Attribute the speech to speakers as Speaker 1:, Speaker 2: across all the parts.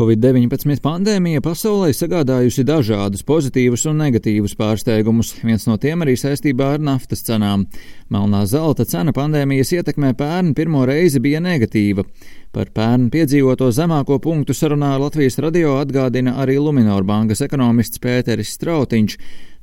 Speaker 1: Covid-19 pandēmija pasaulē sagādājusi dažādus pozitīvus un negatīvus pārsteigumus, viens no tiem arī saistībā ar naftas cenām. Melnā zelta cena pandēmijas ietekmē pērn pirmo reizi bija negatīva. Par pērn piedzīvoto zemāko punktu sarunā ar Latvijas radio atgādina arī Luminor bankas ekonomists Pēteris Strautiņš.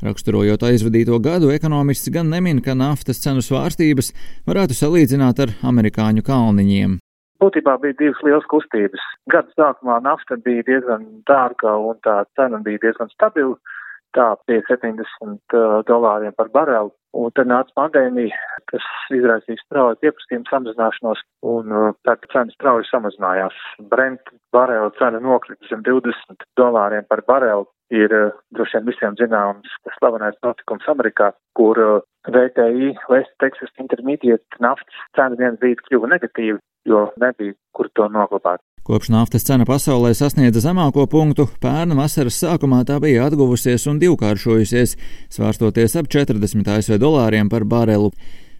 Speaker 1: Raksturojot aizvadīto gadu, ekonomists gan nemin, ka naftas cenu svārstības varētu salīdzināt ar amerikāņu kalniņiem.
Speaker 2: Būtībā bija divas lielas kustības. Gada sākumā nafta bija diezgan dārga un tā cena bija diezgan stabila, tā pie 70 uh, dolāriem par barelu. Un tad nāca pandēmija, kas izraisīja strauju pieprasījumu samazināšanos, un uh, tad cena strauji samazinājās. Brent barelu cena nokrita zem 20 dolāriem par barelu. Ir uh, droši vien visiem zināms slavenais notikums Amerikā, kur VTI, West Texas Intermediate naftas cena viens brīdi kļuva negatīva jo nebija kur to noglabāt.
Speaker 1: Kopš naftas cena pasaulē sasniedza zemāko punktu, pērna vasaras sākumā tā bija atguvusies un divkāršojusies, svārstoties ap 40 ASV dolāriem par barelu.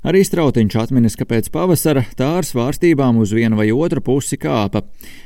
Speaker 1: Arī Strautiņš atminis, ka pēc pavasara tā ar svārstībām uz vienu vai otru pusi kāpa.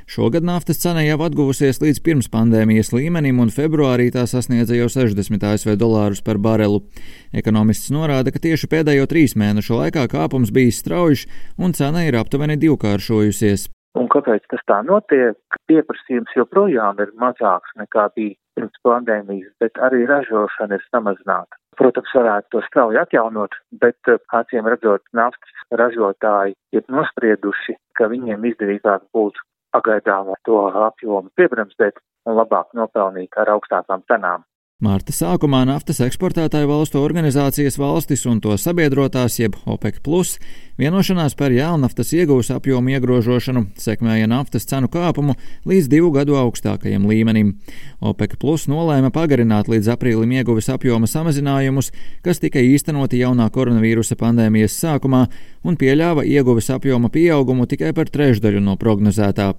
Speaker 1: Šogad naftas cena jau atguvusies līdz pirms pandēmijas līmenim, un februārī tā sasniedza jau 60 ASV dolārus par barelu. Ekonomists norāda, ka tieši pēdējo trīs mēnešu laikā kāpums bijis strauji, un cena ir aptuveni divkāršojusies.
Speaker 2: Un kāpēc tas tā notiek? Pieprasījums joprojām ir mazāks nekā bija pirms pandēmijas, bet arī ražošana ir samazināta. Protams, varētu to strauji atjaunot, bet eh, acīm redzot, naftas ražotāji ir nosprieduši, ka viņiem izdevīgāk būtu pagaidām to apjomu piebremzēt un labāk nopelnīt ar augstākām cenām.
Speaker 1: Mārta sākumā naftas eksportētāju valstu organizācijas valstis un to sabiedrotās, jeb OPEC, plus, vienošanās par jēlnaftas iegūs apjomu iegrožošanu sekmēja naftas cenu kāpumu līdz divu gadu augstākajam līmenim. OPEC plus nolēma pagarināt līdz aprīlim ieguves apjoma samazinājumus, kas tika īstenoti jaunā koronavīrusa pandēmijas sākumā un pieļāva ieguves apjoma pieaugumu tikai par trešdaļu no prognozētā.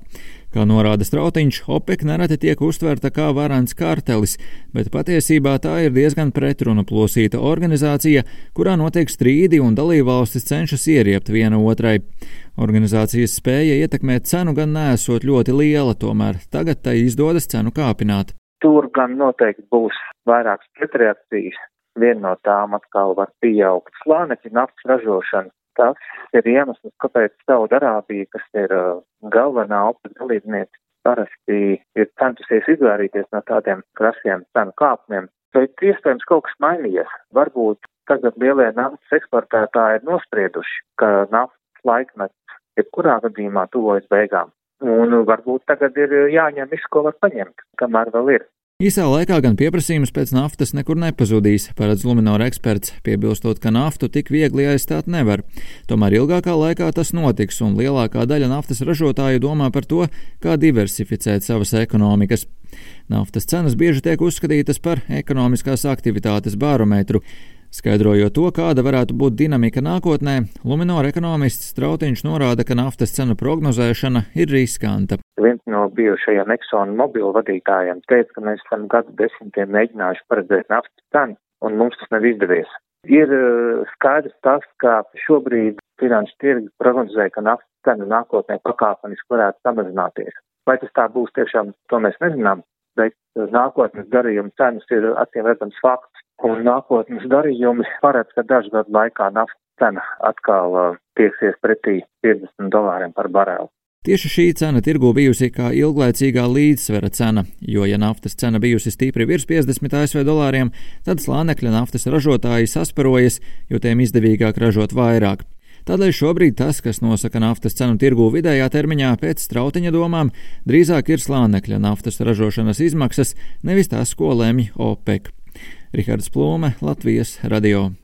Speaker 1: Kā norāda Strautiņš, OPEC nereti tiek uztverta kā varants kartelis, bet patiesībā tā ir diezgan pretruna plosīta organizācija, kurā notiek strīdi un dalībvalstis cenšas ieriept viena otrai. Organizācijas spēja ietekmēt cenu gan nesot ļoti liela, tomēr tagad tai izdodas cenu kāpināt.
Speaker 2: Tur gan noteikti būs vairākas pretreakcijas. Viena no tām atkal var pieaugt slānekļa naftas ražošana, Tas ir iemesls, kāpēc Saudarābija, kas ir uh, galvenā opta dalībniece, parasti ir centusies izvairīties no tādiem krasiem cenu kāpumiem, bet iespējams kaut kas mainījies. Varbūt tagad lielie naftas eksportētāji ir nosprieduši, ka naftas laikmets jebkurā gadījumā tuvojas beigām. Un varbūt tagad ir jāņem viss, ko var paņemt, kamēr vēl ir.
Speaker 1: Īsā laikā gan pieprasījums pēc naftas nekur nepazudīs, paredz Luminora eksperts, piebilstot, ka naftu tik viegli aizstāt nevar. Tomēr ilgākā laikā tas notiks, un lielākā daļa naftas ražotāju domā par to, kā diversificēt savas ekonomikas. Naftas cenas bieži tiek uzskatītas par ekonomiskās aktivitātes barometru. Skaidrojot to, kāda varētu būt dinamika nākotnē, Luminora ekonomists Strautiņš norāda, ka naftas cenu prognozēšana ir riskanta.
Speaker 2: Viens no bijušajiem Exxon mobilu vadītājiem teica, ka mēs esam gadu desmitiem mēģinājuši paredzēt naftas cenu, un mums tas nav izdevies. Ir uh, skaidrs tas, ka šobrīd finanšu tirgi prognozē, ka naftas cena nākotnē pakāpeniski varētu samazināties. Vai tas tā būs tiešām, to mēs nezinām, bet uh, nākotnes darījuma cenas ir acīm redzams fakts un nākotnes darījumi paredz, ka dažu gadu laikā naftas cena atkal uh, tieksies pretī 50 dolāriem par barelu.
Speaker 1: Tieši šī cena tirgu bijusi kā ilglaicīgā līdzsvera cena, jo, ja naftas cena bijusi stipri virs 50 ASV dolāriem, tad slānekļa naftas ražotāji sasparojas, jo tiem izdevīgāk ražot vairāk. Tādēļ šobrīd tas, kas nosaka naftas cenu tirgu vidējā termiņā pēc strautiņa domām, drīzāk ir slānekļa naftas ražošanas izmaksas, nevis tas, ko lemj OPEC. Rihards Plūme, Latvijas radio.